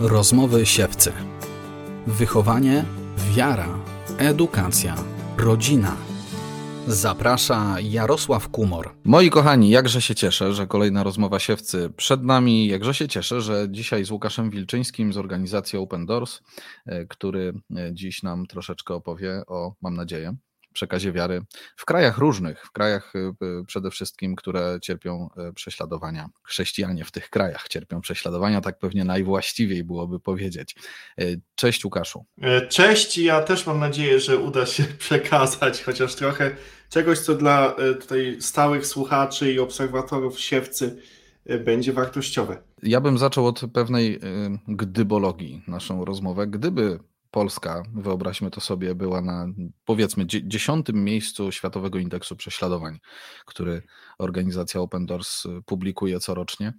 Rozmowy siewcy. Wychowanie, wiara, edukacja, rodzina. Zaprasza Jarosław Kumor. Moi kochani, jakże się cieszę, że kolejna rozmowa siewcy przed nami. Jakże się cieszę, że dzisiaj z Łukaszem Wilczyńskim z organizacji Open Doors, e, który e, dziś nam troszeczkę opowie o, mam nadzieję, przekazie wiary w krajach różnych, w krajach y, y, przede wszystkim, które cierpią y, prześladowania. Chrześcijanie w tych krajach cierpią prześladowania, tak pewnie najwłaściwiej byłoby powiedzieć. Cześć Łukaszu. E, cześć, ja też mam nadzieję, że uda się przekazać chociaż trochę czegoś, co dla e, tutaj stałych słuchaczy i obserwatorów siewcy e, będzie wartościowe. Ja bym zaczął od pewnej gdybologii naszą rozmowę. Gdyby Polska, wyobraźmy to sobie, była na powiedzmy dziesiątym miejscu Światowego Indeksu Prześladowań, który organizacja Open Doors y, publikuje corocznie,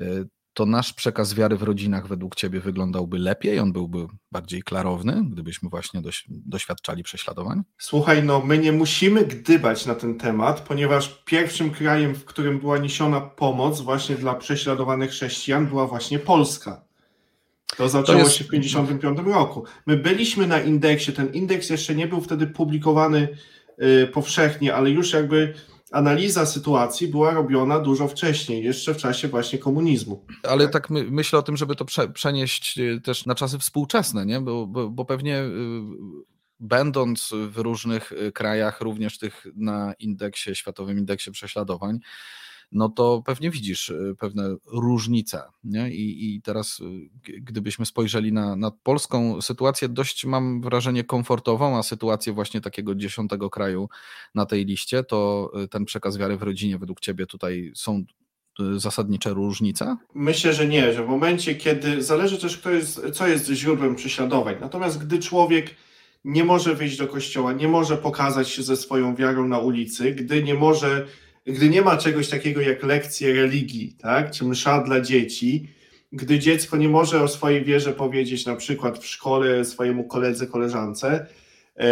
y, to nasz przekaz wiary w rodzinach według Ciebie wyglądałby lepiej, on byłby bardziej klarowny, gdybyśmy właśnie doświadczali prześladowań? Słuchaj, no my nie musimy gdybać na ten temat, ponieważ pierwszym krajem, w którym była niesiona pomoc właśnie dla prześladowanych chrześcijan była właśnie Polska. To zaczęło to jest... się w 1955 roku. My byliśmy na indeksie, ten indeks jeszcze nie był wtedy publikowany y, powszechnie, ale już jakby analiza sytuacji była robiona dużo wcześniej, jeszcze w czasie właśnie komunizmu. Ale tak my, myślę o tym, żeby to prze, przenieść y, też na czasy współczesne, nie? Bo, bo, bo pewnie y, będąc w różnych krajach, również tych na indeksie, światowym indeksie prześladowań, no to pewnie widzisz y, pewne różnice. Nie? I, I teraz, y, gdybyśmy spojrzeli na, na polską sytuację, dość mam wrażenie komfortową, a sytuację właśnie takiego dziesiątego kraju na tej liście, to y, ten przekaz wiary w rodzinie według Ciebie tutaj są zasadnicze różnice? Myślę, że nie, że w momencie, kiedy zależy też, kto jest, co jest źródłem prześladowań. Natomiast gdy człowiek nie może wyjść do kościoła, nie może pokazać się ze swoją wiarą na ulicy, gdy nie może gdy nie ma czegoś takiego jak lekcje religii, tak, czy msza dla dzieci, gdy dziecko nie może o swojej wierze powiedzieć na przykład w szkole swojemu koledze, koleżance, e,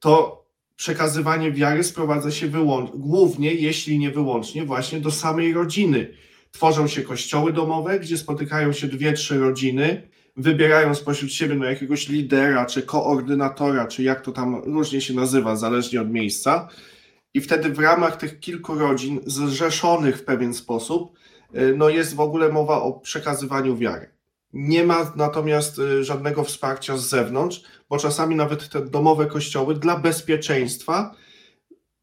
to przekazywanie wiary sprowadza się głównie, jeśli nie wyłącznie, właśnie do samej rodziny. Tworzą się kościoły domowe, gdzie spotykają się dwie, trzy rodziny, wybierają spośród siebie no, jakiegoś lidera, czy koordynatora, czy jak to tam różnie się nazywa, zależnie od miejsca i wtedy w ramach tych kilku rodzin zrzeszonych w pewien sposób, y, no jest w ogóle mowa o przekazywaniu wiary. Nie ma natomiast y, żadnego wsparcia z zewnątrz, bo czasami nawet te domowe kościoły dla bezpieczeństwa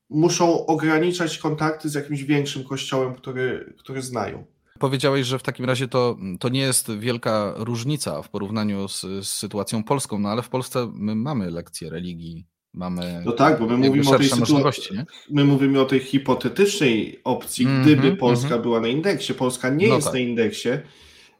muszą ograniczać kontakty z jakimś większym kościołem, który, który znają. Powiedziałeś, że w takim razie to, to nie jest wielka różnica w porównaniu z, z sytuacją polską, no ale w Polsce my mamy lekcje religii Mamy no tak, bo my mówimy o tej sytuacji. My mówimy o tej hipotetycznej opcji, mm -hmm, gdyby Polska mm -hmm. była na indeksie. Polska nie no jest tak. na indeksie.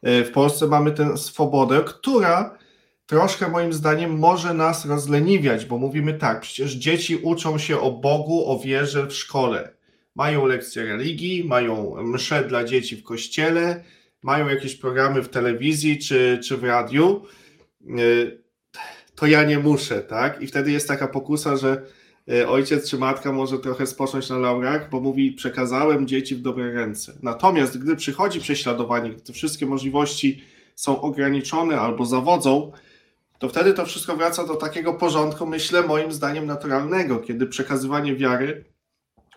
E, w Polsce mamy tę swobodę, która troszkę moim zdaniem może nas rozleniwiać, bo mówimy tak, przecież dzieci uczą się o Bogu, o wierze w szkole. Mają lekcje religii, mają msze dla dzieci w kościele, mają jakieś programy w telewizji czy, czy w radiu e, to ja nie muszę, tak? I wtedy jest taka pokusa, że e, ojciec czy matka może trochę spocząć na laurach, bo mówi, przekazałem dzieci w dobre ręce. Natomiast gdy przychodzi prześladowanie, gdy wszystkie możliwości są ograniczone albo zawodzą, to wtedy to wszystko wraca do takiego porządku, myślę, moim zdaniem naturalnego, kiedy przekazywanie wiary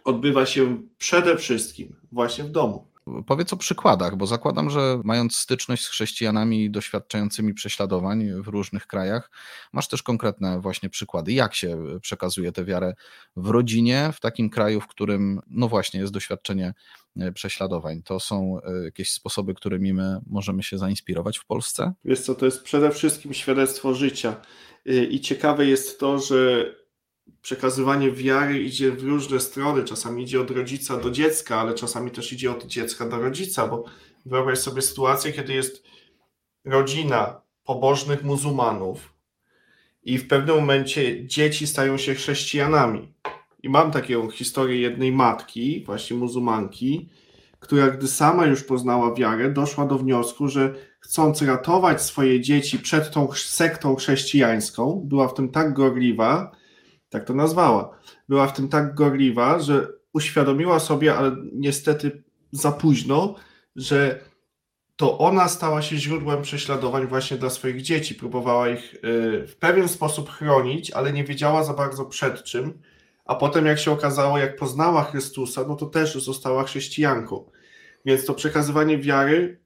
odbywa się przede wszystkim właśnie w domu. Powiedz o przykładach, bo zakładam, że mając styczność z chrześcijanami doświadczającymi prześladowań w różnych krajach, masz też konkretne właśnie przykłady, jak się przekazuje tę wiarę w rodzinie, w takim kraju, w którym no właśnie jest doświadczenie e, prześladowań. To są e, jakieś sposoby, którymi my możemy się zainspirować w Polsce? Wiesz co, to jest przede wszystkim świadectwo życia. E, I ciekawe jest to, że przekazywanie wiary idzie w różne strony. Czasami idzie od rodzica do dziecka, ale czasami też idzie od dziecka do rodzica, bo wyobraź sobie sytuację, kiedy jest rodzina pobożnych muzułmanów i w pewnym momencie dzieci stają się chrześcijanami. I mam taką historię jednej matki, właśnie muzułmanki, która gdy sama już poznała wiarę, doszła do wniosku, że chcąc ratować swoje dzieci przed tą sektą chrześcijańską, była w tym tak gorliwa, tak to nazwała. Była w tym tak gorliwa, że uświadomiła sobie, ale niestety za późno, że to ona stała się źródłem prześladowań właśnie dla swoich dzieci. Próbowała ich w pewien sposób chronić, ale nie wiedziała za bardzo przed czym. A potem, jak się okazało, jak poznała Chrystusa, no to też została chrześcijanką. Więc to przekazywanie wiary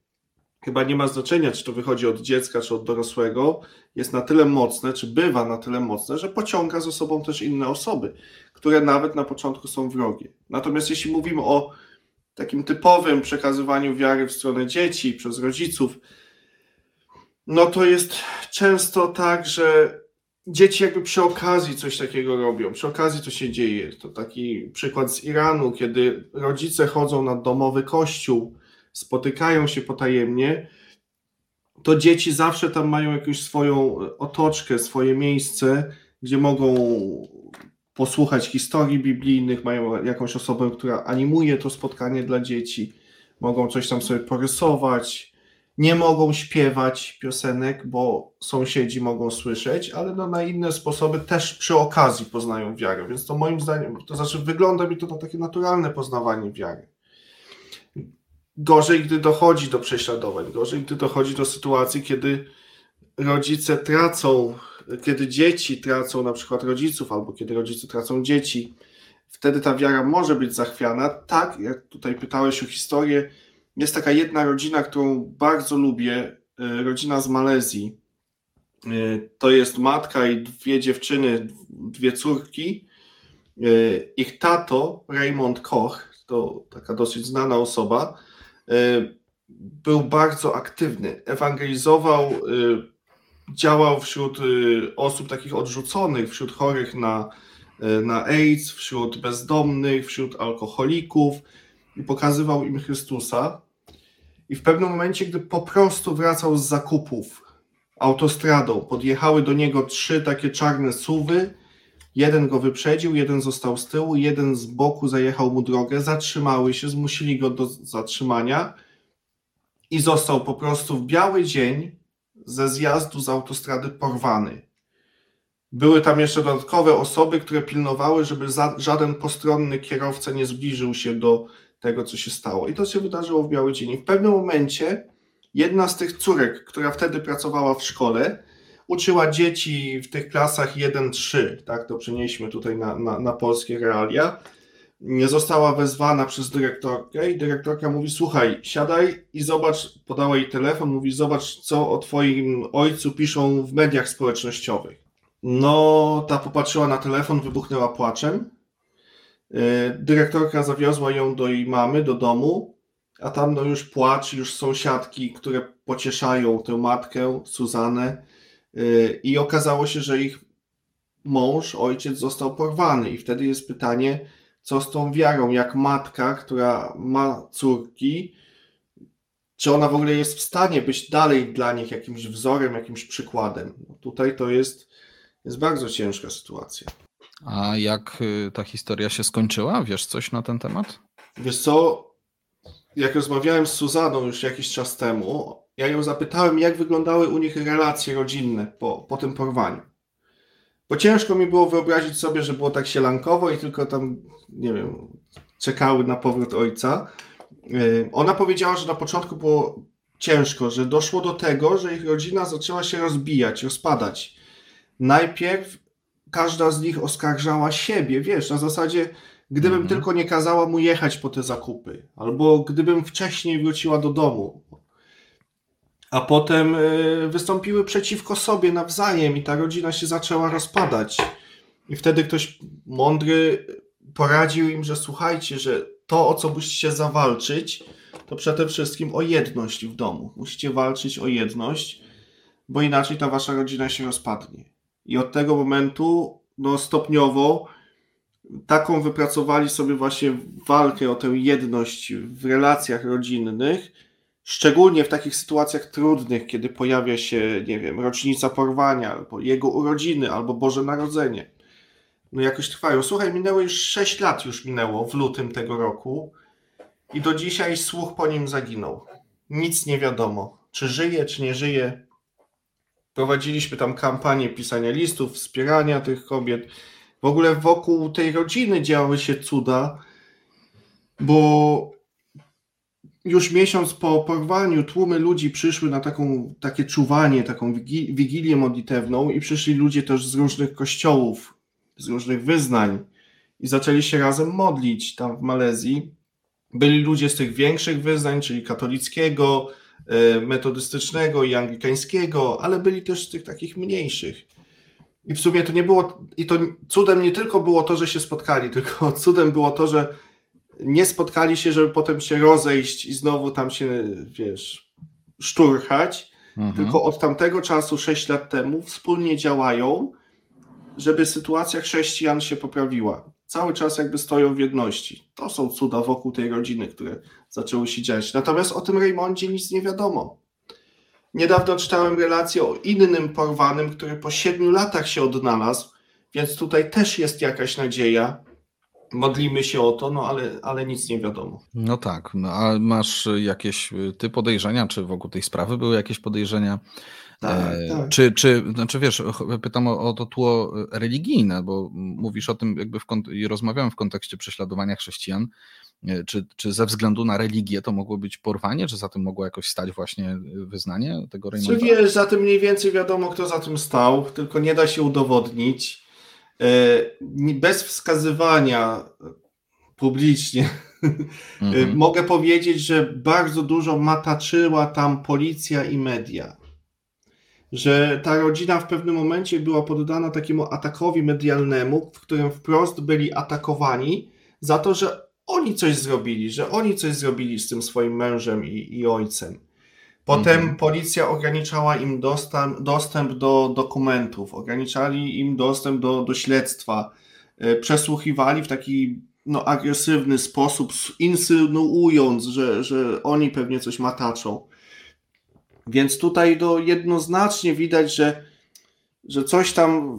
chyba nie ma znaczenia, czy to wychodzi od dziecka, czy od dorosłego, jest na tyle mocne, czy bywa na tyle mocne, że pociąga ze sobą też inne osoby, które nawet na początku są wrogie. Natomiast jeśli mówimy o takim typowym przekazywaniu wiary w stronę dzieci przez rodziców, no to jest często tak, że dzieci jakby przy okazji coś takiego robią, przy okazji to się dzieje. To taki przykład z Iranu, kiedy rodzice chodzą na domowy kościół, spotykają się potajemnie, to dzieci zawsze tam mają jakąś swoją otoczkę, swoje miejsce, gdzie mogą posłuchać historii biblijnych, mają jakąś osobę, która animuje to spotkanie dla dzieci, mogą coś tam sobie porysować, nie mogą śpiewać piosenek, bo sąsiedzi mogą słyszeć, ale no na inne sposoby też przy okazji poznają wiarę. Więc to moim zdaniem, to znaczy wygląda mi to na takie naturalne poznawanie wiary. Gorzej, gdy dochodzi do prześladowań, gorzej, gdy dochodzi do sytuacji, kiedy rodzice tracą, kiedy dzieci tracą na przykład rodziców, albo kiedy rodzice tracą dzieci, wtedy ta wiara może być zachwiana. Tak, jak tutaj pytałeś o historię, jest taka jedna rodzina, którą bardzo lubię, e, rodzina z Malezji. E, to jest matka i dwie dziewczyny, dwie córki. E, ich tato, Raymond Koch, to taka dosyć znana osoba, był bardzo aktywny. Ewangelizował, działał wśród osób takich odrzuconych, wśród chorych na, na AIDS, wśród bezdomnych, wśród alkoholików i pokazywał im Chrystusa. I w pewnym momencie, gdy po prostu wracał z zakupów autostradą, podjechały do niego trzy takie czarne suwy. Jeden go wyprzedził, jeden został z tyłu, jeden z boku zajechał mu drogę, zatrzymały się, zmusili go do zatrzymania i został po prostu w biały dzień ze zjazdu z autostrady porwany. Były tam jeszcze dodatkowe osoby, które pilnowały, żeby za, żaden postronny kierowca nie zbliżył się do tego, co się stało. I to się wydarzyło w Biały Dzień. I w pewnym momencie jedna z tych córek, która wtedy pracowała w szkole, uczyła dzieci w tych klasach 1-3, tak, to przenieśmy tutaj na, na, na polskie realia, została wezwana przez dyrektorkę i dyrektorka mówi, słuchaj, siadaj i zobacz, podała jej telefon, mówi, zobacz, co o twoim ojcu piszą w mediach społecznościowych. No, ta popatrzyła na telefon, wybuchnęła płaczem, E, dyrektorka zawiozła ją do jej mamy, do domu, a tam no już płacz, już sąsiadki, które pocieszają tę matkę, Suzanę. E, I okazało się, że ich mąż, ojciec został porwany. I wtedy jest pytanie, co z tą wiarą, jak matka, która ma córki, czy ona w ogóle jest w stanie być dalej dla nich jakimś wzorem, jakimś przykładem. No tutaj to jest, jest bardzo ciężka sytuacja. A jak y, ta historia się skończyła? Wiesz coś na ten temat? Wiesz co, jak rozmawiałem z Suzaną już jakiś czas temu, ja ją zapytałem, jak wyglądały u nich relacje rodzinne po, po tym porwaniu. Bo ciężko mi było wyobrazić sobie, że było tak sielankowo i tylko tam, nie wiem, czekały na powrót ojca. Y, ona powiedziała, że na początku było ciężko, że doszło do tego, że ich rodzina zaczęła się rozbijać, rozpadać. Najpierw każda z nich oskarżała siebie, wiesz, na zasadzie, gdybym mhm. tylko nie kazała mu jechać po te zakupy, albo gdybym wcześniej wróciła do domu. A potem e, wystąpiły przeciwko sobie nawzajem i ta rodzina się zaczęła rozpadać. I wtedy ktoś mądry poradził im, że słuchajcie, że to, o co musicie zawalczyć, to przede wszystkim o jedność w domu. Musicie walczyć o jedność, bo inaczej ta wasza rodzina się rozpadnie. I od tego momentu no, stopniowo taką wypracowali sobie właśnie walkę o tę jedność w relacjach rodzinnych, szczególnie w takich sytuacjach trudnych, kiedy pojawia się, nie wiem, rocznica porwania, albo jego urodziny, albo Boże Narodzenie. No jakoś trwają. Słuchaj, minęło już 6 lat już minęło w lutym tego roku i do dzisiaj słuch po nim zaginął. Nic nie wiadomo. Czy żyje, czy nie żyje, Prowadziliśmy tam kampanię pisania listów, wspierania tych kobiet. W ogóle wokół tej rodziny działy się cuda, bo już miesiąc po porwaniu tłumy ludzi przyszły na taką, takie czuwanie, taką wigilię modlitewną i przyszli ludzie też z różnych kościołów, z różnych wyznań i zaczęli się razem modlić tam w Malezji. Byli ludzie z tych większych wyznań, czyli katolickiego, e, metodystycznego i anglikańskiego, ale byli też z tych takich mniejszych. I w sumie to nie było, i to cudem nie tylko było to, że się spotkali, tylko cudem było to, że nie spotkali się, żeby potem się rozejść i znowu tam się, wiesz, szturchać, mhm. tylko od tamtego czasu, 6 lat temu, wspólnie działają, żeby sytuacja chrześcijan się poprawiła. Cały czas jakby stoją w jedności. To są cuda wokół tej rodziny, które zaczęły się dziać. Natomiast o tym Raymondzie nic nie wiadomo. Niedawno czytałem relację o innym porwanym, który po siedmiu latach się odnalazł, więc tutaj też jest jakaś nadzieja, modlimy się o to, no ale, ale nic nie wiadomo. No tak, no a masz jakieś ty podejrzenia, czy wokół tej sprawy były jakieś podejrzenia? Tak, e, tak. Czy, czy, znaczy wiesz, pytam o, o, to tło religijne, bo mówisz o tym jakby w, i rozmawiałem w kontekście prześladowania chrześcijan. E, czy, czy ze względu na religię to mogło być porwanie, czy za tym mogło jakoś stać właśnie wyznanie tego Reymonda? Czy wiesz, za tym mniej więcej wiadomo, kto za tym stał, tylko nie da się udowodnić. E, bez wskazywania publicznie mhm. mogę powiedzieć, że bardzo dużo mataczyła tam policja i media. Że ta rodzina w pewnym momencie była poddana takiemu atakowi medialnemu, w którym wprost byli atakowani za to, że oni coś zrobili, że oni coś zrobili z tym swoim mężem i, i ojcem. Potem mhm. policja ograniczała im dostęp, dostęp do dokumentów, ograniczali im dostęp do, do śledztwa, e, przesłuchiwali w taki no, agresywny sposób, insynuując, że, że oni pewnie coś mataczą. Więc tutaj to jednoznacznie widać, że, że coś tam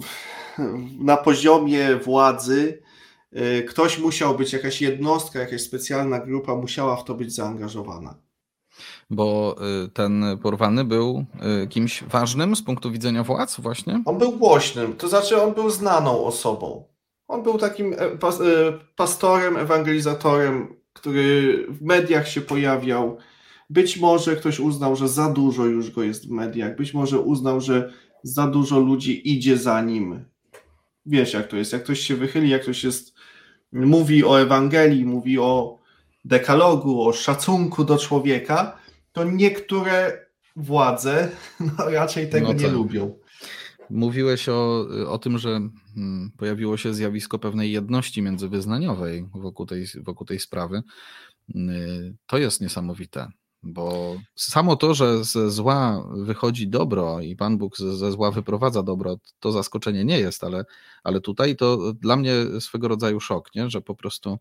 na poziomie władzy e, ktoś musiał być, jakaś jednostka, jakaś specjalna grupa musiała w to być zaangażowana bo y, ten porwany był y, kimś ważnym z punktu widzenia władz właśnie? On był głośnym, to znaczy on był znaną osobą. On był takim e, e, pastorem, ewangelizatorem, który w mediach się pojawiał. Być może ktoś uznał, że za dużo już go jest w mediach. Być może uznał, że za dużo ludzi idzie za nim. Wiesz, jak to jest. Jak ktoś się wychyli, jak ktoś jest, mówi o Ewangelii, mówi o dekalogu, o szacunku do człowieka, to niektóre władze no, raczej tego no nie lubią. Mówiłeś o, o tym, że hmm, pojawiło się zjawisko pewnej jedności międzywyznaniowej wokół tej, wokół tej sprawy. Hmm, to jest niesamowite, bo samo to, że ze zła wychodzi dobro i Pan Bóg ze zła wyprowadza dobro, to zaskoczenie nie jest, ale, ale tutaj to dla mnie swego rodzaju szok, nie? że po prostu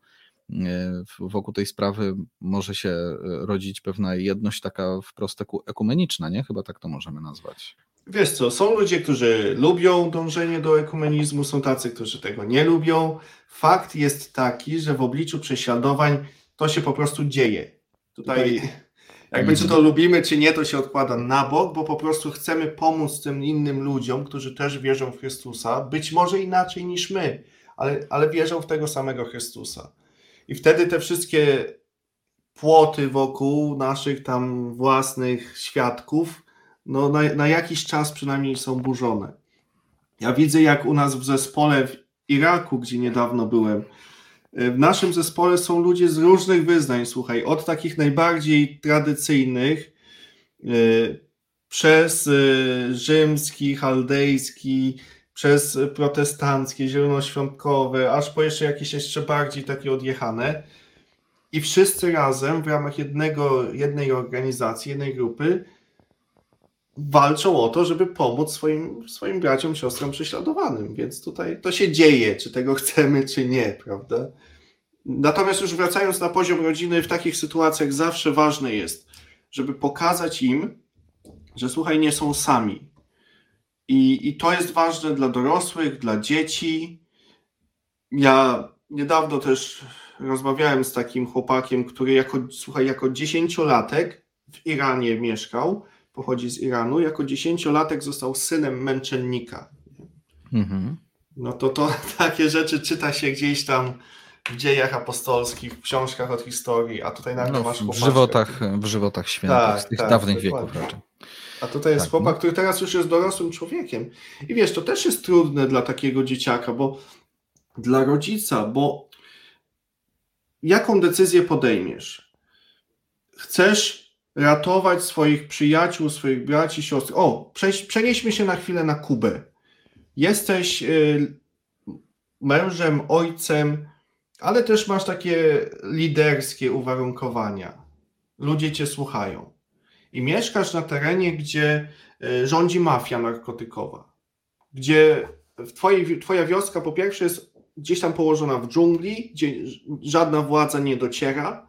wokół tej sprawy może się e, rodzić pewna jedność taka wprost ekumeniczna, nie? Chyba tak to możemy nazwać. Wiesz co, są ludzie, którzy lubią dążenie do ekumenizmu, są tacy, którzy tego nie lubią. Fakt jest taki, że w obliczu prześladowań to się po prostu dzieje. Tutaj jakby czy to lubimy, czy nie, to się odkłada na bok, bo po prostu chcemy pomóc tym innym ludziom, którzy też wierzą w Chrystusa, być może inaczej niż my, ale, ale wierzą w tego samego Chrystusa. I wtedy te wszystkie płoty wokół naszych tam własnych świadków, no na, na jakiś czas przynajmniej są burzone. Ja widzę, jak u nas w zespole w Iraku, gdzie niedawno byłem, w naszym zespole są ludzie z różnych wyznań, słuchaj, od takich najbardziej tradycyjnych, yy, przez yy, rzymski, chaldejski, przez protestanckie, zielonoświątkowe, aż po jeszcze jakieś jeszcze bardziej takie odjechane. I wszyscy razem w ramach jednego, jednej organizacji, jednej grupy walczą o to, żeby pomóc swoim, swoim braciom, siostrom prześladowanym. Więc tutaj to się dzieje, czy tego chcemy, czy nie, prawda? Natomiast już wracając na poziom rodziny, w takich sytuacjach zawsze ważne jest, żeby pokazać im, że słuchaj, nie są sami, i, I to jest ważne dla dorosłych, dla dzieci. Ja niedawno też rozmawiałem z takim chłopakiem, który jako, słuchaj, jako dziesięciolatek w Iranie mieszkał, pochodzi z Iranu, jako dziesięciolatek został synem męczennika. Mhm. No to to takie rzeczy czyta się gdzieś tam w dziejach apostolskich, w książkach od historii, a tutaj nagle No, masz w, żywotach, w żywotach świętych Tak, z tych tak, dawnych dokładnie. wieków raczej. A tutaj jest Tak, chłopak, no. który teraz już jest dorosłym człowiekiem. I wiesz, to też jest trudne dla takiego dzieciaka, bo dla rodzica, bo jaką decyzję podejmiesz? Chcesz ratować swoich przyjaciół, swoich braci, siostry. O, przenieśmy się na chwilę na Kubę. Jesteś y, mężem, ojcem, ale też masz takie liderskie uwarunkowania. Ludzie cię słuchają. I mieszkasz na terenie, gdzie y, rządzi mafia narkotykowa. Gdzie twojej, twoja wioska po pierwsze jest gdzieś tam położona w dżungli, gdzie żadna władza nie dociera.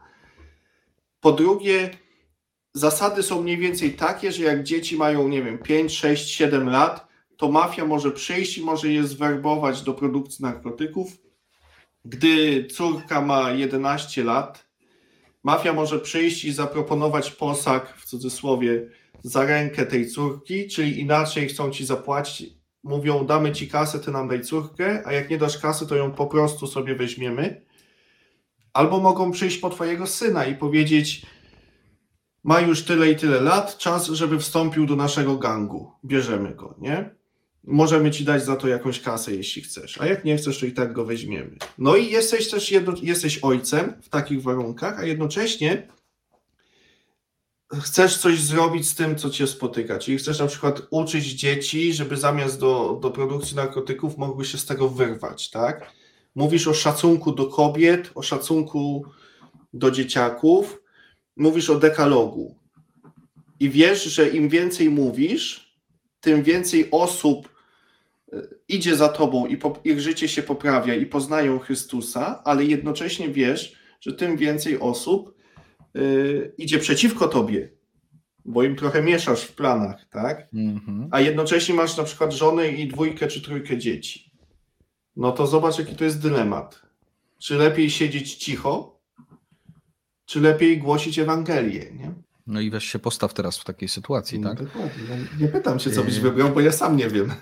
Po drugie, zasady są mniej więcej takie, że jak dzieci mają, nie wiem, 5, 6, 7 lat, to mafia może przyjść i może je zwerbować do produkcji narkotyków. Gdy córka ma 11 lat, mafia może przyjść i zaproponować posag, w cudzysłowie, za rękę tej córki, czyli inaczej chcą ci zapłacić. Mówią, damy ci kasę, ty nam daj córkę, a jak nie dasz kasy, to ją po prostu sobie weźmiemy. Albo mogą przyjść po twojego syna i powiedzieć, ma już tyle i tyle lat, czas, żeby wstąpił do naszego gangu. Bierzemy go, nie? Możemy ci dać za to jakąś kasę, jeśli chcesz, a jak nie chcesz, to i tak go weźmiemy. No i jesteś też jedno, jesteś ojcem w takich warunkach, a jednocześnie chcesz coś zrobić z tym, co cię spotyka. Czyli chcesz na przykład uczyć dzieci, żeby zamiast do, do produkcji narkotyków mogły się z tego wyrwać, tak? Mówisz o szacunku do kobiet, o szacunku do dzieciaków, mówisz o dekalogu. I wiesz, że im więcej mówisz, tym więcej osób idzie za tobą i po, ich życie się poprawia i poznają Chrystusa, ale jednocześnie wiesz, że tym więcej osób y, idzie przeciwko tobie, bo im trochę mieszasz w planach, tak? Mhm. A jednocześnie masz na przykład żonę i dwójkę czy trójkę dzieci. No to zobacz, jaki to jest dylemat. Czy lepiej siedzieć cicho, czy lepiej głosić Ewangelię, nie? No i weź się postaw teraz w takiej sytuacji, No, tak? dokładnie. Nie pytam się, co byś Yy. wybrał, bo ja sam nie wiem.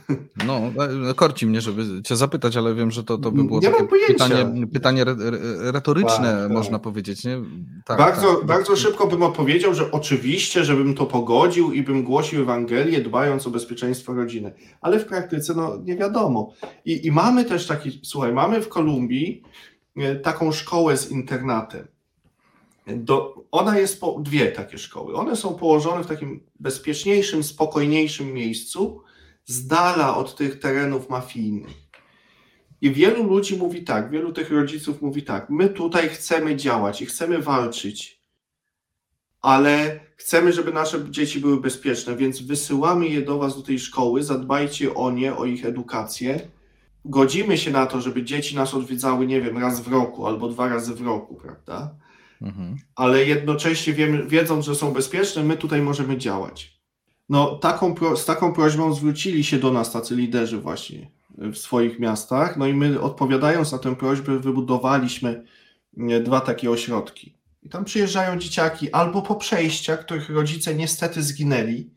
No, e, korci mnie, żeby cię zapytać, ale wiem, że to, to by było Nie takie pytanie, pytanie re, re, retoryczne, Tak, tak. można powiedzieć, nie? Tak, bardzo, tak. bardzo szybko bym odpowiedział, że oczywiście, żebym to pogodził i bym głosił Ewangelię, dbając o bezpieczeństwo rodziny. Ale w praktyce, no nie wiadomo. I, i mamy też taki, słuchaj, mamy w Kolumbii taką szkołę z internatem. Do, ona jest po, dwie takie szkoły. One są położone w takim bezpieczniejszym, spokojniejszym miejscu, z dala od tych terenów mafijnych. I wielu ludzi mówi tak, wielu tych rodziców mówi tak, my tutaj chcemy działać i chcemy walczyć, ale chcemy, żeby nasze dzieci były bezpieczne, więc wysyłamy je do Was do tej szkoły, zadbajcie o nie, o ich edukację. Godzimy się na to, żeby dzieci nas odwiedzały, nie wiem, raz w roku albo dwa razy w roku, prawda? Mhm. ale jednocześnie wiemy, wiedząc, że są bezpieczne, my tutaj możemy działać. No, taką, z taką prośbą zwrócili się do nas tacy liderzy właśnie w swoich miastach, no i my odpowiadając na tę prośbę wybudowaliśmy e, dwa takie ośrodki. I tam przyjeżdżają dzieciaki albo po przejściach, których rodzice niestety zginęli.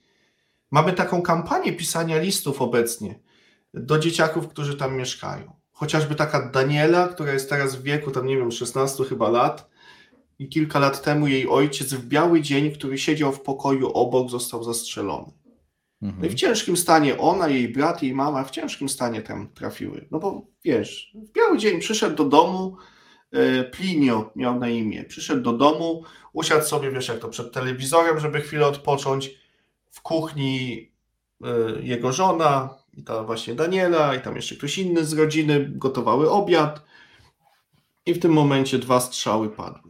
Mamy taką kampanię pisania listów obecnie do dzieciaków, którzy tam mieszkają. Chociażby taka Daniela, która jest teraz w wieku, tam nie wiem, 16 chyba lat, i kilka lat temu jej ojciec w biały dzień, który siedział w pokoju obok, został zastrzelony. No i w Mhm. ciężkim stanie ona, jej brat, jej mama w ciężkim stanie tam trafiły. No bo wiesz, w biały dzień przyszedł do domu, e, Plinio miał na imię, przyszedł do domu, usiadł sobie, wiesz jak to, przed telewizorem, żeby chwilę odpocząć. W kuchni e, jego żona i ta właśnie Daniela i tam jeszcze ktoś inny z rodziny gotowały obiad i w tym momencie dwa strzały padły.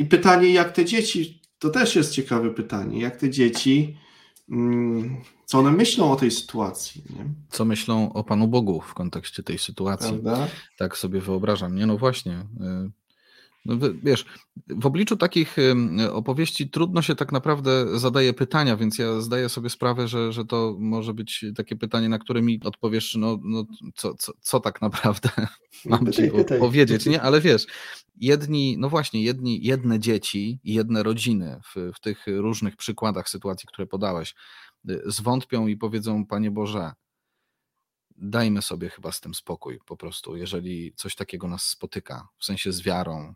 I pytanie, jak te dzieci, to też jest ciekawe pytanie, jak te dzieci, mm, co one myślą o tej sytuacji, nie? Co myślą o Panu Bogu w kontekście tej sytuacji? prawda? Tak sobie wyobrażam. Nie, no właśnie. No wiesz, w obliczu takich opowieści trudno się tak naprawdę zadaje pytania, więc ja zdaję sobie sprawę, że, że to może być takie pytanie, na które mi odpowiesz, no, no co, co, co tak naprawdę mam ci Pytaj, po- pytaj. powiedzieć, nie? Ale wiesz, jedni, no właśnie, jedni, jedne dzieci i jedne rodziny w, w tych różnych przykładach sytuacji, które podałeś, y, zwątpią i powiedzą, Panie Boże, dajmy sobie chyba z tym spokój po prostu, jeżeli coś takiego nas spotyka, w sensie z wiarą.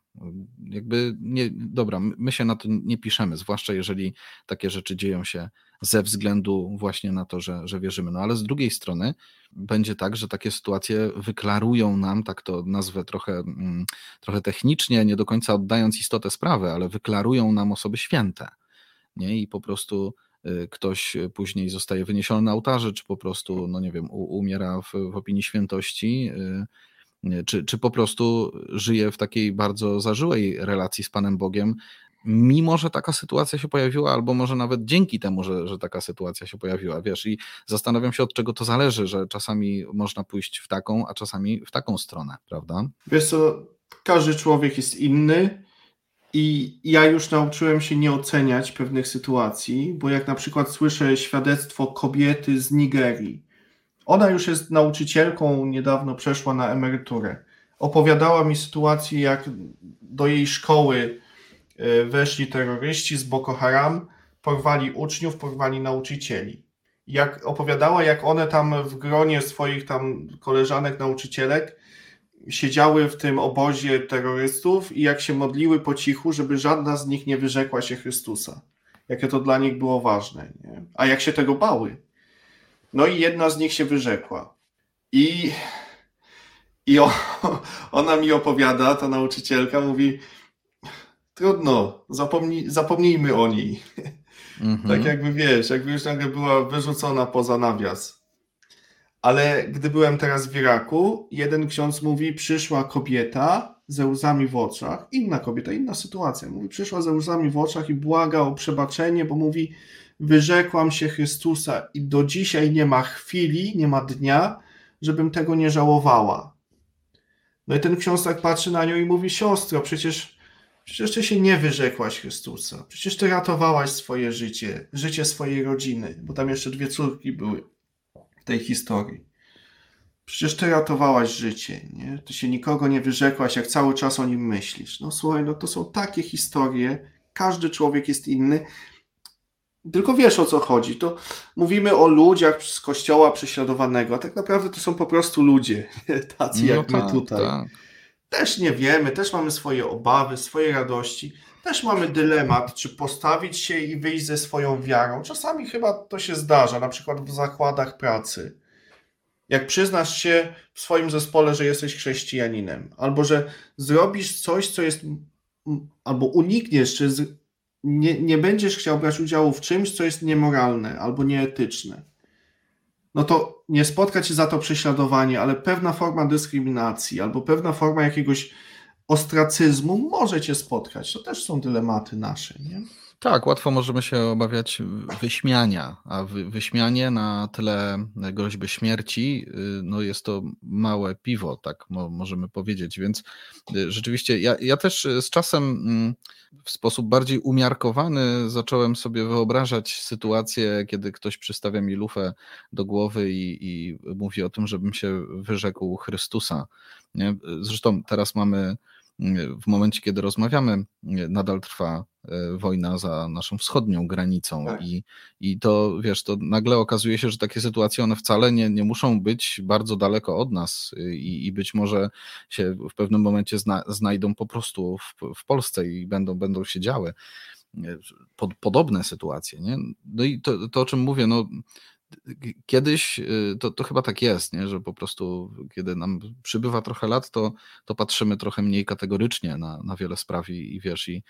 Jakby nie, dobra, my się na to nie piszemy, zwłaszcza jeżeli takie rzeczy dzieją się ze względu właśnie na to, że, że wierzymy. No ale z drugiej strony będzie tak, że takie sytuacje wyklarują nam, tak to nazwę trochę, mm, trochę technicznie, nie do końca oddając istotę sprawy, ale wyklarują nam osoby święte. Nie? I po prostu ktoś później zostaje wyniesiony na ołtarze, czy po prostu, no nie wiem, umiera w, w opinii świętości, y, czy, czy po prostu żyje w takiej bardzo zażyłej relacji z Panem Bogiem, mimo że taka sytuacja się pojawiła, albo może nawet dzięki temu, że, że taka sytuacja się pojawiła, wiesz, i zastanawiam się, od czego to zależy, że czasami można pójść w taką, a czasami w taką stronę, prawda? Wiesz co, każdy człowiek jest inny, i ja już nauczyłem się nie oceniać pewnych sytuacji, bo jak na przykład słyszę świadectwo kobiety z Nigerii, ona już jest nauczycielką, niedawno przeszła na emeryturę. Opowiadała mi sytuację, jak do jej szkoły e, weszli terroryści z Boko Haram, porwali uczniów, porwali nauczycieli. Jak opowiadała, jak one tam w gronie swoich tam koleżanek, nauczycielek siedziały w tym obozie terrorystów i jak się modliły po cichu, żeby żadna z nich nie wyrzekła się Chrystusa. Jakie to dla nich było ważne. Nie? A jak się tego bały. No i jedna z nich się wyrzekła. I, i o, ona mi opowiada, ta nauczycielka, mówi: Trudno, zapomnij, zapomnijmy o niej. Mm -hmm. Tak jakby wiesz, jakby już nagle była wyrzucona poza nawias. Ale gdy byłem teraz w Iraku, jeden ksiądz mówi, przyszła kobieta ze łzami w oczach, inna kobieta, inna sytuacja. Mówi, przyszła ze łzami w oczach i błaga o przebaczenie, bo mówi, wyrzekłam się Chrystusa i do dzisiaj nie ma chwili, nie ma dnia, żebym tego nie żałowała. No i ten ksiądz tak patrzy na nią i mówi, siostro, przecież, przecież ty się nie wyrzekłaś Chrystusa, przecież ty ratowałaś swoje życie, życie swojej rodziny, bo tam jeszcze dwie córki były tej historii. Przecież ty ratowałaś życie, nie? Ty się nikogo nie wyrzekłaś, jak cały czas o nim myślisz. No słuchaj, no to są takie historie, każdy człowiek jest inny. Tylko wiesz o co chodzi. To mówimy o ludziach z kościoła prześladowanego, a tak naprawdę to są po prostu ludzie, tacy no jak tak, my tutaj. Tak. Też nie wiemy, też mamy swoje obawy, swoje radości. Też mamy dylemat, czy postawić się i wyjść ze swoją wiarą. Czasami chyba to się zdarza, na przykład w zakładach pracy. Jak przyznasz się w swoim zespole, że jesteś chrześcijaninem, albo że zrobisz coś, co jest, albo unikniesz, czy z, nie, nie będziesz chciał brać udziału w czymś, co jest niemoralne albo nieetyczne, no to nie spotka cię za to prześladowanie, ale pewna forma dyskryminacji albo pewna forma jakiegoś ostracyzmu może cię spotkać. To też są dylematy nasze, nie? Tak, łatwo możemy się obawiać wyśmiania, a wyśmianie na tle groźby śmierci, y, no jest to małe piwo, tak możemy powiedzieć, więc y, rzeczywiście ja, ja też z czasem w sposób bardziej umiarkowany zacząłem sobie wyobrażać sytuację, kiedy ktoś przystawia mi lufę do głowy i, i mówi o tym, żebym się wyrzekł Chrystusa. Nie? Zresztą teraz mamy w momencie, kiedy rozmawiamy, nadal trwa e, wojna za naszą wschodnią granicą tak. i, i to, wiesz, to nagle okazuje się, że takie sytuacje, one wcale nie, nie muszą być bardzo daleko od nas i, i być może się w pewnym momencie zna, znajdą po prostu w, w Polsce i będą, będą się działy e, pod, podobne sytuacje, nie? No i to, to o czym mówię, no kiedyś y, to, to chyba tak jest, nie? że po prostu kiedy nam przybywa trochę lat, to, to patrzymy trochę mniej kategorycznie na, na wiele spraw i, i wiesz, i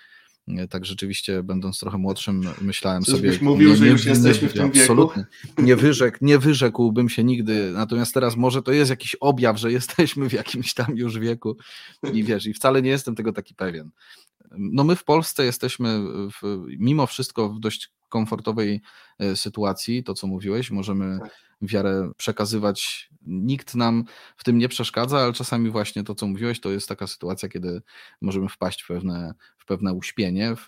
y, tak rzeczywiście będąc trochę młodszym myślałem Czyż sobie... Mówił, nie, że już nie, jesteśmy w tym absolutnie, wieku? Nie, wyrzek, nie wyrzekłbym się nigdy, natomiast teraz może to jest jakiś objaw, że jesteśmy w jakimś tam już wieku i wiesz, i wcale nie jestem tego taki pewien. No my w Polsce jesteśmy w, mimo wszystko w dość komfortowej e, sytuacji, to co mówiłeś, możemy tak. wiarę przekazywać, nikt nam w tym nie przeszkadza, ale czasami właśnie to co mówiłeś, to jest taka sytuacja, kiedy możemy wpaść w pewne, w pewne uśpienie w,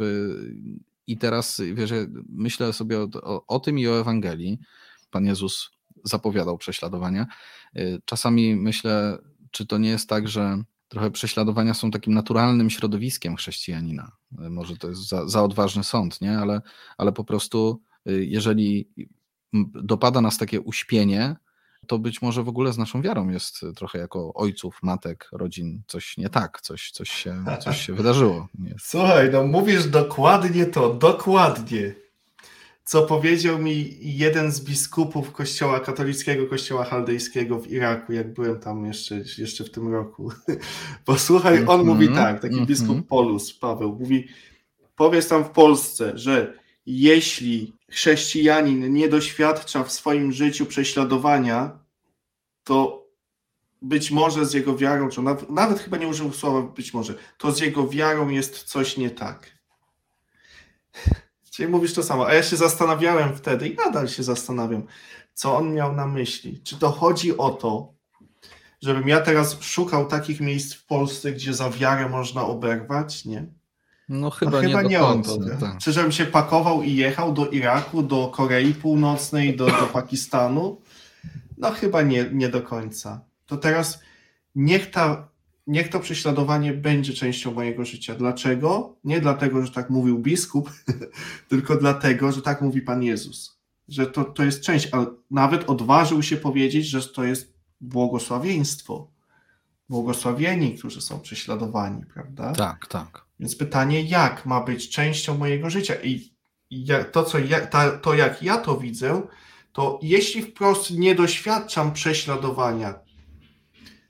i teraz wiesz, myślę sobie o, o, o tym i o Ewangelii. Pan Jezus zapowiadał prześladowania. E, czasami myślę, czy to nie jest tak, że trochę prześladowania są takim naturalnym środowiskiem chrześcijanina. Może to jest za, za odważny sąd, nie? Ale, ale po prostu, y, jeżeli dopada nas takie uśpienie, to być może w ogóle z naszą wiarą jest trochę jako ojców, matek, rodzin coś nie tak, coś, coś, się, coś się wydarzyło. Słuchaj, no mówisz dokładnie to, dokładnie co powiedział mi jeden z biskupów kościoła katolickiego, kościoła chaldejskiego w Iraku, jak byłem tam jeszcze, jeszcze w tym roku. Posłuchaj, on mm -hmm, mówi tak, taki mm -hmm. biskup Polus, Paweł, mówi, powiedz tam w Polsce, że jeśli chrześcijanin nie doświadcza w swoim życiu prześladowania, to być może z jego wiarą, czy nawet, nawet chyba nie użył słowa być może, to z jego wiarą jest coś nie tak. Czyli mówisz to samo. A ja się zastanawiałem wtedy i nadal się zastanawiam, co on miał na myśli. Czy to chodzi o to, żebym ja teraz szukał takich miejsc w Polsce, gdzie za wiarę można oberwać? Nie. No chyba, no, chyba nie, nie końca, o to. Tak. Czy żebym się pakował i jechał do Iraku, do Korei Północnej, do, do Pakistanu? No chyba nie, nie do końca. To teraz niech ta niech to prześladowanie będzie częścią mojego życia. Dlaczego? Nie dlatego, że tak mówił biskup, tylko dlatego, że tak mówi Pan Jezus. Że to, to jest część, ale nawet odważył się powiedzieć, że to jest błogosławieństwo. Błogosławieni, którzy są prześladowani, prawda? Tak, tak. Więc pytanie, jak ma być częścią mojego życia? I, to, co ja, to, jak ja to widzę, to jeśli wprost nie doświadczam prześladowania,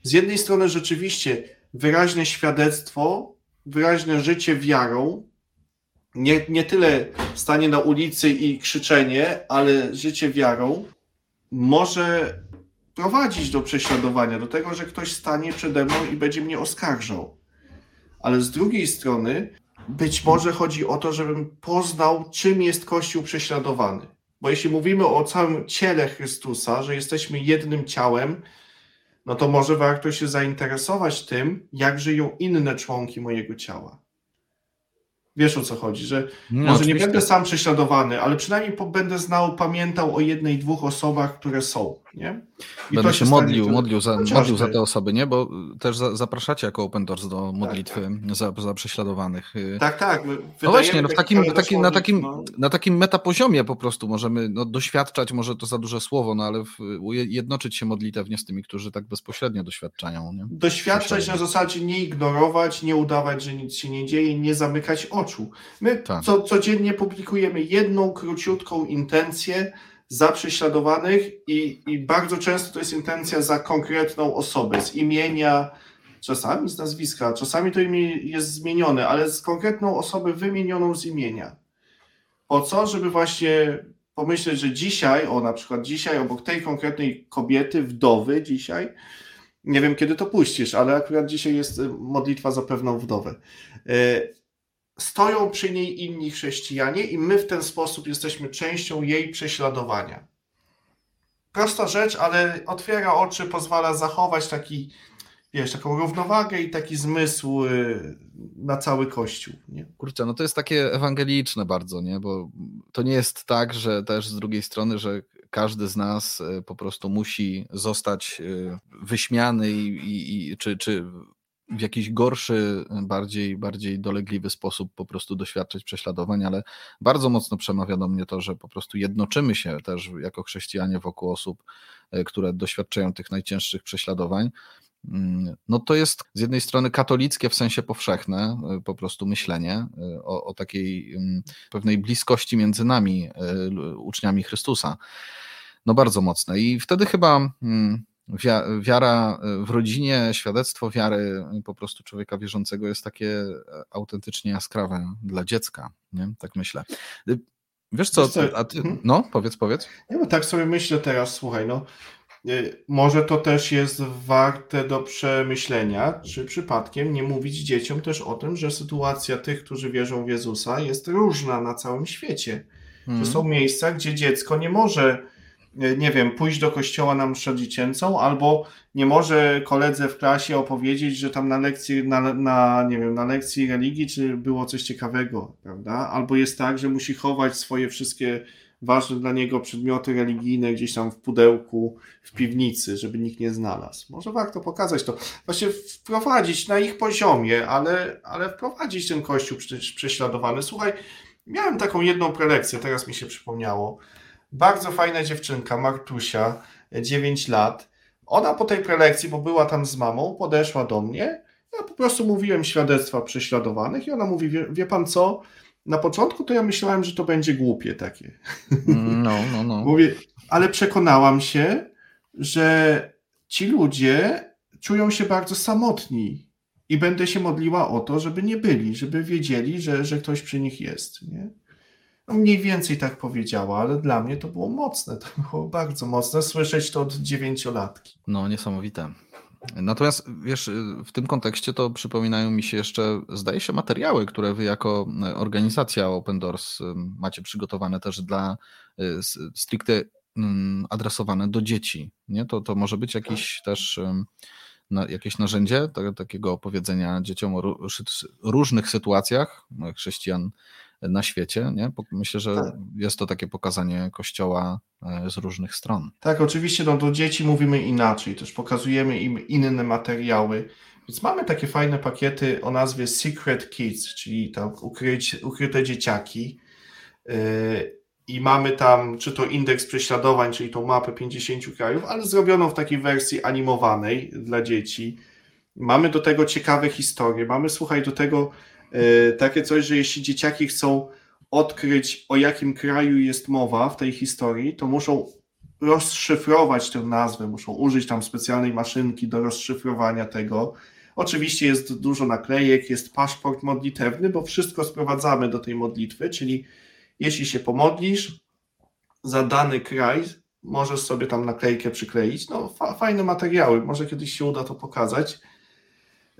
z jednej strony rzeczywiście wyraźne świadectwo, wyraźne życie wiarą, nie, nie tyle stanie na ulicy i krzyczenie, ale życie wiarą może prowadzić do prześladowania, do tego, że ktoś stanie przede mną i będzie mnie oskarżał. Ale z drugiej strony, być może chodzi o to, żebym poznał, czym jest Kościół prześladowany. Bo jeśli mówimy o całym ciele Chrystusa, że jesteśmy jednym ciałem, no to może warto się zainteresować tym, jak żyją inne członki mojego ciała. Wiesz o co chodzi, że no, może oczywiście. nie będę sam prześladowany, ale przynajmniej będę znał, pamiętał o jednej, dwóch osobach, które są. Nie? I będę się, się modlił, stanie, modlił, za, modlił za te osoby, nie? Bo też za, zapraszacie jako Open Doors do tak, modlitwy tak, tak. Za, za prześladowanych. Tak, tak. No właśnie, no w takim, takim, na, takim, no. na takim metapoziomie po prostu możemy no, doświadczać, może to za duże słowo, no ale w, jednoczyć się modlitewnie z tymi, którzy tak bezpośrednio doświadczają. Nie? Doświadczać na zasadzie nie ignorować, nie udawać, że nic się nie dzieje, nie zamykać oczu. My tak. co, codziennie publikujemy jedną króciutką intencję, za prześladowanych i, i bardzo często to jest intencja za konkretną osobę, z imienia, czasami z nazwiska, czasami to imię jest zmienione, ale z konkretną osobę wymienioną z imienia. Po co? Żeby właśnie pomyśleć, że dzisiaj, o na przykład dzisiaj obok tej konkretnej kobiety, wdowy dzisiaj, nie wiem kiedy to puścisz, ale akurat dzisiaj jest modlitwa za pewną wdowę. Stoją przy niej inni chrześcijanie i my w ten sposób jesteśmy częścią jej prześladowania. Prosta rzecz, ale otwiera oczy, pozwala zachować taki, wiesz, taką równowagę i taki zmysł y, na cały Kościół. Nie? Kurczę, no to jest takie ewangeliczne bardzo, nie? Bo to nie jest tak, że też z drugiej strony, że każdy z nas y, po prostu musi zostać y, wyśmiany i, i, i czy, czy w jakiś gorszy, bardziej, bardziej dolegliwy sposób po prostu doświadczyć prześladowań, ale bardzo mocno przemawia do mnie to, że po prostu jednoczymy się też jako chrześcijanie wokół osób, e, które doświadczają tych najcięższych prześladowań. Mm, no to jest z jednej strony katolickie w sensie powszechne, e, po prostu myślenie e, o, o takiej mm, pewnej bliskości między nami, uczniami Chrystusa. No bardzo mocne. I wtedy chyba mm, wiara w rodzinie, świadectwo wiary po prostu człowieka wierzącego jest takie e, autentycznie jaskrawe dla dziecka, nie? tak myślę. Y, wiesz co, a ty, mhm. no powiedz, powiedz. Ja bo tak sobie myślę teraz, słuchaj, no y, może to też jest warte do przemyślenia, czy przypadkiem nie mówić dzieciom też o tym, że sytuacja tych, którzy wierzą w Jezusa jest różna na całym świecie. Hmm. Że mhm. są miejsca, gdzie dziecko nie może nie wiem, pójść do kościoła na mszę dziecięcą, albo nie może koledze w klasie opowiedzieć, że tam na lekcji, na, na, nie wiem, na lekcji religii, czy było coś ciekawego, prawda? Albo jest tak, że musi chować swoje wszystkie ważne dla niego przedmioty religijne gdzieś tam w pudełku, w piwnicy, żeby nikt nie znalazł. Może warto pokazać to. Właśnie wprowadzić na ich poziomie, ale, ale wprowadzić ten kościół prześladowany. Słuchaj, miałem taką jedną prelekcję, teraz mi się przypomniało bardzo fajna dziewczynka, Martusia, 9 lat. Ona po tej prelekcji, bo była tam z mamą, podeszła do mnie. Ja po prostu mówiłem świadectwa prześladowanych i ona mówi, wie, wie pan co, na początku to ja myślałem, że to będzie głupie takie. No, no, no. Mówię, ale przekonałam się, że ci ludzie czują się bardzo samotni i będę się modliła o to, żeby nie byli, żeby wiedzieli, że, że ktoś przy nich jest. Nie? No mniej więcej tak powiedziała, ale dla mnie to było mocne, to było bardzo mocne słyszeć to od dziewięciolatki. No, niesamowite. Natomiast wiesz, w tym kontekście to przypominają mi się jeszcze, zdaje się, materiały, które wy jako organizacja Open Doors macie przygotowane też dla y, stricte mm, adresowane do dzieci. Nie? To, to może być jakiś też na, jakieś narzędzie takiego opowiedzenia dzieciom o różnych sytuacjach chrześcijan na świecie. Nie? Myślę, że tak. jest to takie pokazanie Kościoła e, z różnych stron. Tak, oczywiście no, do dzieci mówimy inaczej, też pokazujemy im inne materiały. Więc mamy takie fajne pakiety o nazwie Secret Kids, czyli tam ukryć, ukryte dzieciaki. Yy, I mamy tam, czy to indeks prześladowań, czyli tą mapę 50 krajów, ale zrobioną w takiej wersji animowanej dla dzieci. Mamy do tego ciekawe historie. Mamy, słuchaj, do tego E, takie coś, że jeśli dzieciaki chcą odkryć, o jakim kraju jest mowa w tej historii, to muszą rozszyfrować tę nazwę, muszą użyć tam specjalnej maszynki do rozszyfrowania tego. Oczywiście jest dużo naklejek, jest paszport modlitewny, bo wszystko sprowadzamy do tej modlitwy, czyli jeśli się pomodlisz za dany kraj, możesz sobie tam naklejkę przykleić. No, fa fajne materiały, może kiedyś się uda to pokazać.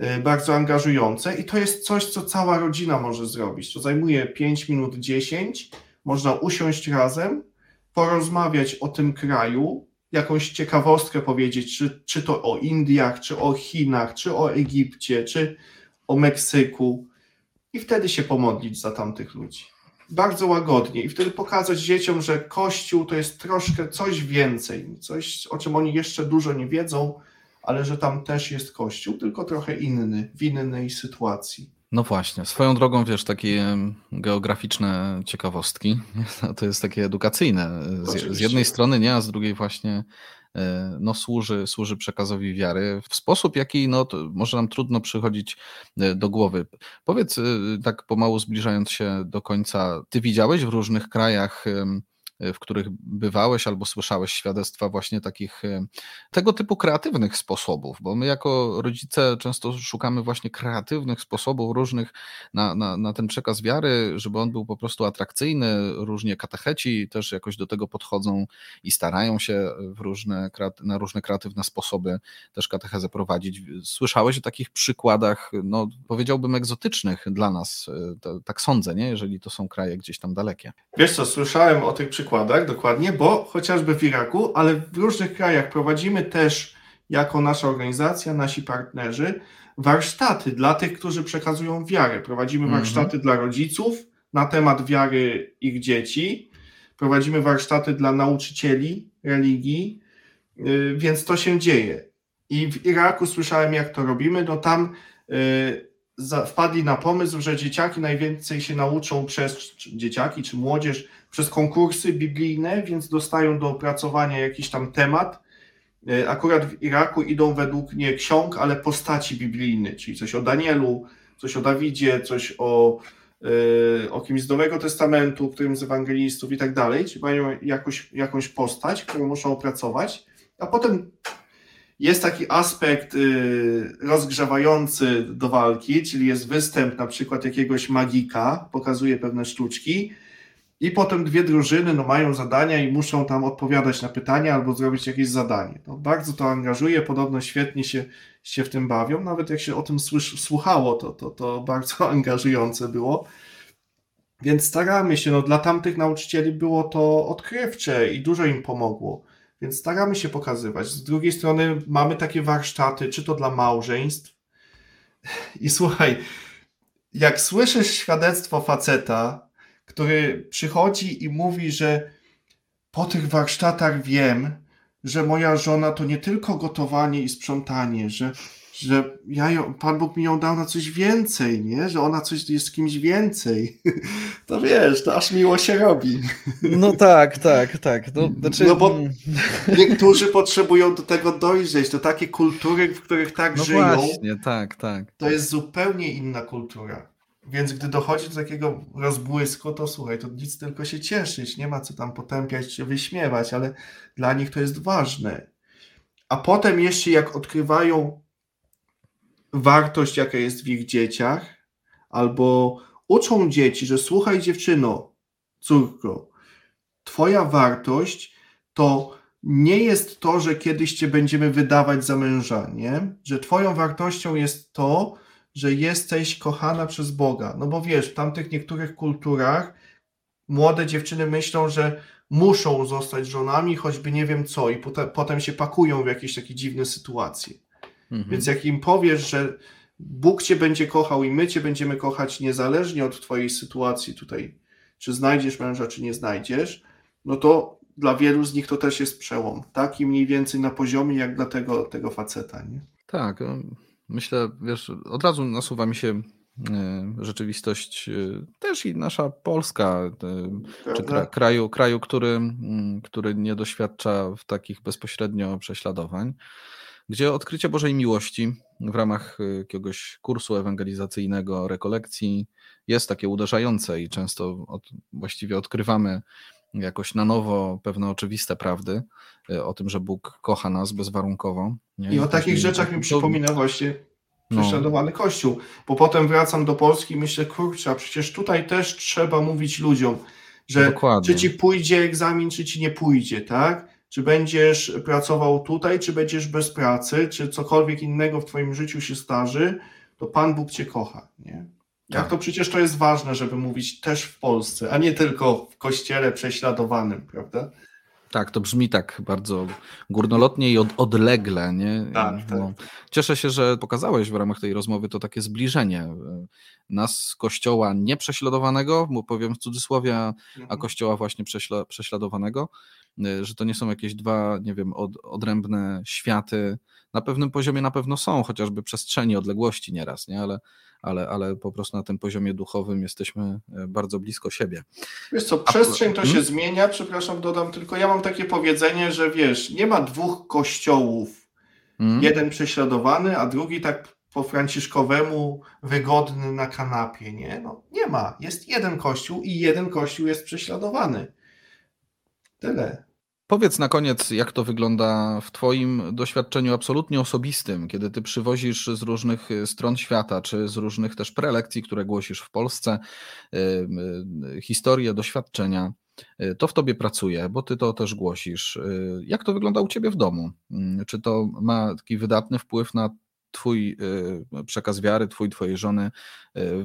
Y, bardzo angażujące i to jest coś, co cała rodzina może zrobić. To zajmuje 5 minut 10, można usiąść razem, porozmawiać o tym kraju, jakąś ciekawostkę powiedzieć, czy, czy to o Indiach, czy o Chinach, czy o Egipcie, czy o Meksyku i wtedy się pomodlić za tamtych ludzi. Bardzo łagodnie i wtedy pokazać dzieciom, że Kościół to jest troszkę coś więcej, coś, o czym oni jeszcze dużo nie wiedzą, ale że tam też jest kościół, tylko trochę inny, w innej sytuacji. No właśnie, swoją drogą, wiesz, takie geograficzne ciekawostki, to jest takie edukacyjne. Z, z, jednej strony nie, a z drugiej właśnie e, no, służy, służy przekazowi wiary w sposób, jaki no, może nam trudno przychodzić e, do głowy. Powiedz, e, tak pomału zbliżając się do końca, ty widziałeś w różnych krajach w których bywałeś albo słyszałeś świadectwa właśnie takich e, tego typu kreatywnych sposobów, bo my jako rodzice często szukamy właśnie kreatywnych sposobów różnych na, na, na ten przekaz wiary, żeby on był po prostu atrakcyjny. Różnie katecheci też jakoś do tego podchodzą i starają się w różne, na różne kreatywne sposoby też katechezę prowadzić. Słyszałeś o takich przykładach, no powiedziałbym egzotycznych dla nas, e, tak sądzę, nie? jeżeli to są kraje gdzieś tam dalekie. Wiesz co, słyszałem o tych przykładach przykładach, dokładnie, bo chociażby w Iraku, ale w różnych krajach prowadzimy też jako nasza organizacja, nasi partnerzy, warsztaty dla tych, którzy przekazują wiarę. Prowadzimy mhm. warsztaty dla rodziców na temat wiary ich dzieci, prowadzimy warsztaty dla nauczycieli religii, y, więc to się dzieje. I w Iraku słyszałem, jak to robimy, no tam y, wpadli na pomysł, że dzieciaki najwięcej się nauczą przez dzieciaki czy młodzież przez konkursy biblijne, więc dostają do opracowania jakiś tam temat. E, akurat w Iraku idą według nie ksiąg, ale postaci biblijne, czyli coś o Danielu, coś o Dawidzie, coś o, yy, o kimś z Nowego Testamentu, którym z ewangelistów i tak dalej, czyli mają jakąś, jakąś postać, którą muszą opracować, a potem jest taki aspekt yy, rozgrzewający do walki, czyli jest występ na przykład jakiegoś magika, pokazuje pewne sztuczki, i potem dwie drużyny no, mają zadania i muszą tam odpowiadać na pytania albo zrobić jakieś zadanie. No, bardzo to angażuje, podobno świetnie się, się w tym bawią. Nawet jak się o tym słysz, słuchało, to, to, to bardzo angażujące było. Więc staramy się, no dla tamtych nauczycieli było to odkrywcze i dużo im pomogło. Więc staramy się pokazywać. Z drugiej strony mamy takie warsztaty, czy to dla małżeństw. I słuchaj, jak słyszysz świadectwo faceta, który przychodzi i mówi, że po tych warsztatach wiem, że moja żona to nie tylko gotowanie i sprzątanie, że, że ja ją, Pan Bóg mi ją dał na coś więcej, nie? Że ona coś jest kimś więcej. To wiesz, to aż miło się robi. No tak, tak, tak. No, znaczy... no bo niektórzy potrzebują do tego dojrzeć, do takiej kultury, w których tak no żyją. Właśnie, tak, tak. To jest zupełnie inna kultura. Więc gdy dochodzi do takiego rozbłysku, to słuchaj, to nic tylko się cieszyć, nie ma co tam potępiać czy wyśmiewać, ale dla nich to jest ważne. A potem jeszcze jak odkrywają wartość, jaka jest w ich dzieciach, albo uczą dzieci, że słuchaj dziewczyno, córko, twoja wartość to nie jest to, że kiedyś cię będziemy wydawać za męża, nie? Że twoją wartością jest to, że jesteś kochana przez Boga. No bo wiesz, w tamtych niektórych kulturach młode dziewczyny myślą, że muszą zostać żonami, choćby nie wiem co, i potem, potem się pakują w jakieś takie dziwne sytuacje. Mhm. Więc jak im powiesz, że Bóg cię będzie kochał i my cię będziemy kochać niezależnie od twojej sytuacji tutaj, czy znajdziesz męża, czy nie znajdziesz, no to dla wielu z nich to też jest przełom. Taki mniej więcej na poziomie jak dla tego, tego faceta. Nie? Tak, myślę, wiesz, od razu nasuwa mi się e, rzeczywistość e, też i nasza Polska, e, czy kraju, kraju który, który nie doświadcza w takich bezpośrednio prześladowań gdzie odkrycie Bożej miłości w ramach y, jakiegoś kursu ewangelizacyjnego, rekolekcji jest takie uderzające i często od, właściwie odkrywamy jakoś na nowo pewne oczywiste prawdy y, o tym, że Bóg kocha nas bezwarunkowo. Nie? I o takich rzeczach mi przypomina właśnie no. prześladowany no. Kościół, bo potem wracam do Polski i myślę, kurczę, a przecież tutaj też trzeba mówić ludziom, że Dokładnie. czy ci pójdzie egzamin, czy ci nie pójdzie, tak? Czy będziesz pracował tutaj, czy będziesz bez pracy, czy cokolwiek innego w Twoim życiu się starzy, to Pan Bóg Cię kocha. Nie? Jak tak. to przecież to jest ważne, żeby mówić też w Polsce, a nie tylko w kościele prześladowanym, prawda? Tak, to brzmi tak bardzo górnolotnie i od, odlegle. Nie? Tak, no, tak. Cieszę się, że pokazałeś w ramach tej rozmowy to takie zbliżenie e, nas, kościoła nieprześladowanego, powiem w cudzysłowie, a mhm. kościoła właśnie prześla, prześladowanego, że to nie są jakieś dwa, nie wiem, od, odrębne światy. Na pewnym poziomie na pewno są, chociażby przestrzeni, odległości nieraz, nie? ale ale, ale po prostu na tym poziomie duchowym jesteśmy e, bardzo blisko siebie. Wiesz co, przestrzeń to się hmm? zmienia, przepraszam, dodam tylko, ja mam takie powiedzenie, że wiesz, nie ma dwóch kościołów, hmm? jeden prześladowany, a drugi tak po franciszkowemu wygodny na kanapie, nie? No, nie ma. Jest jeden kościół i jeden kościół jest prześladowany. Tyle. Powiedz na koniec, jak to wygląda w Twoim doświadczeniu absolutnie osobistym, kiedy Ty przywozisz z różnych y, stron świata, czy z różnych też prelekcji, które głosisz w Polsce, y, y, historie, doświadczenia. To w Tobie pracuje, bo Ty to też głosisz. Jak to wygląda u Ciebie w domu? Mm, czy to ma taki wydatny wpływ na Twój y, przekaz wiary, Twój, Twojej żony y,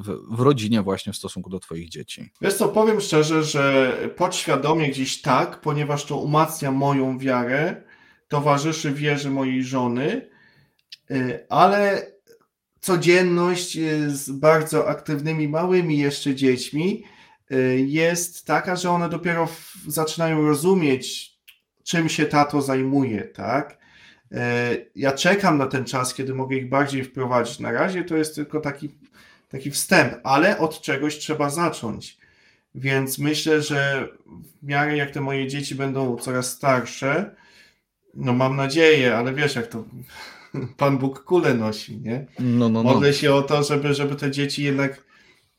w, w, rodzinie, właśnie w stosunku do Twoich dzieci? Wiesz co, powiem szczerze, że podświadomie gdzieś tak, ponieważ to umacnia moją wiarę, towarzyszy wierze mojej żony, y, ale codzienność z bardzo aktywnymi, małymi jeszcze dziećmi jest taka, że one dopiero zaczynają rozumieć, czym się tato zajmuje, tak? E, ja czekam na ten czas, kiedy mogę ich bardziej wprowadzić. Na razie to jest tylko taki, taki wstęp, ale od czegoś trzeba zacząć. Więc myślę, że w miarę jak te moje dzieci będą coraz starsze, no mam nadzieję, ale wiesz, jak to Pan Bóg kulę nosi, nie? No, no, no. Modlę się o to, żeby, żeby te dzieci jednak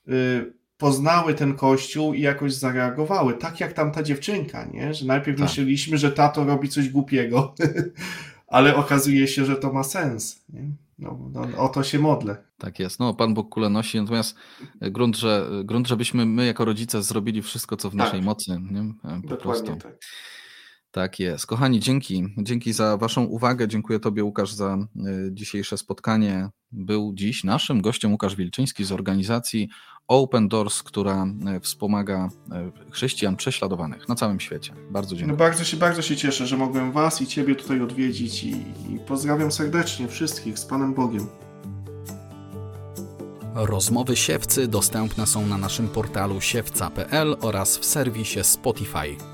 y, poznały ten kościół i jakoś zareagowały. Tak jak tamta dziewczynka, nie? Że najpierw tak. myśleliśmy, że tato robi coś głupiego, ale okazuje się, że to ma sens. Nie? No, no, o to się modlę. Tak jest. No, Pan Bóg kulę nosi, natomiast grunt, że, grunt, żebyśmy my jako rodzice zrobili wszystko, co w naszej tak. mocy. Nie? Po Dokładnie prostu. tak. Tak jest. Kochani, dzięki. Dzięki za Waszą uwagę. Dziękuję Tobie, Łukasz, za y, dzisiejsze spotkanie. Był dziś naszym gościem Łukasz Wilczyński z organizacji Open Doors, która y, wspomaga y, chrześcijan prześladowanych na całym świecie. Bardzo dziękuję. No bardzo, się, bardzo się cieszę, że mogłem Was i Ciebie tutaj odwiedzić i, i pozdrawiam serdecznie wszystkich z Panem Bogiem. Rozmowy siewcy dostępne są na naszym portalu siewca.pl oraz w serwisie Spotify.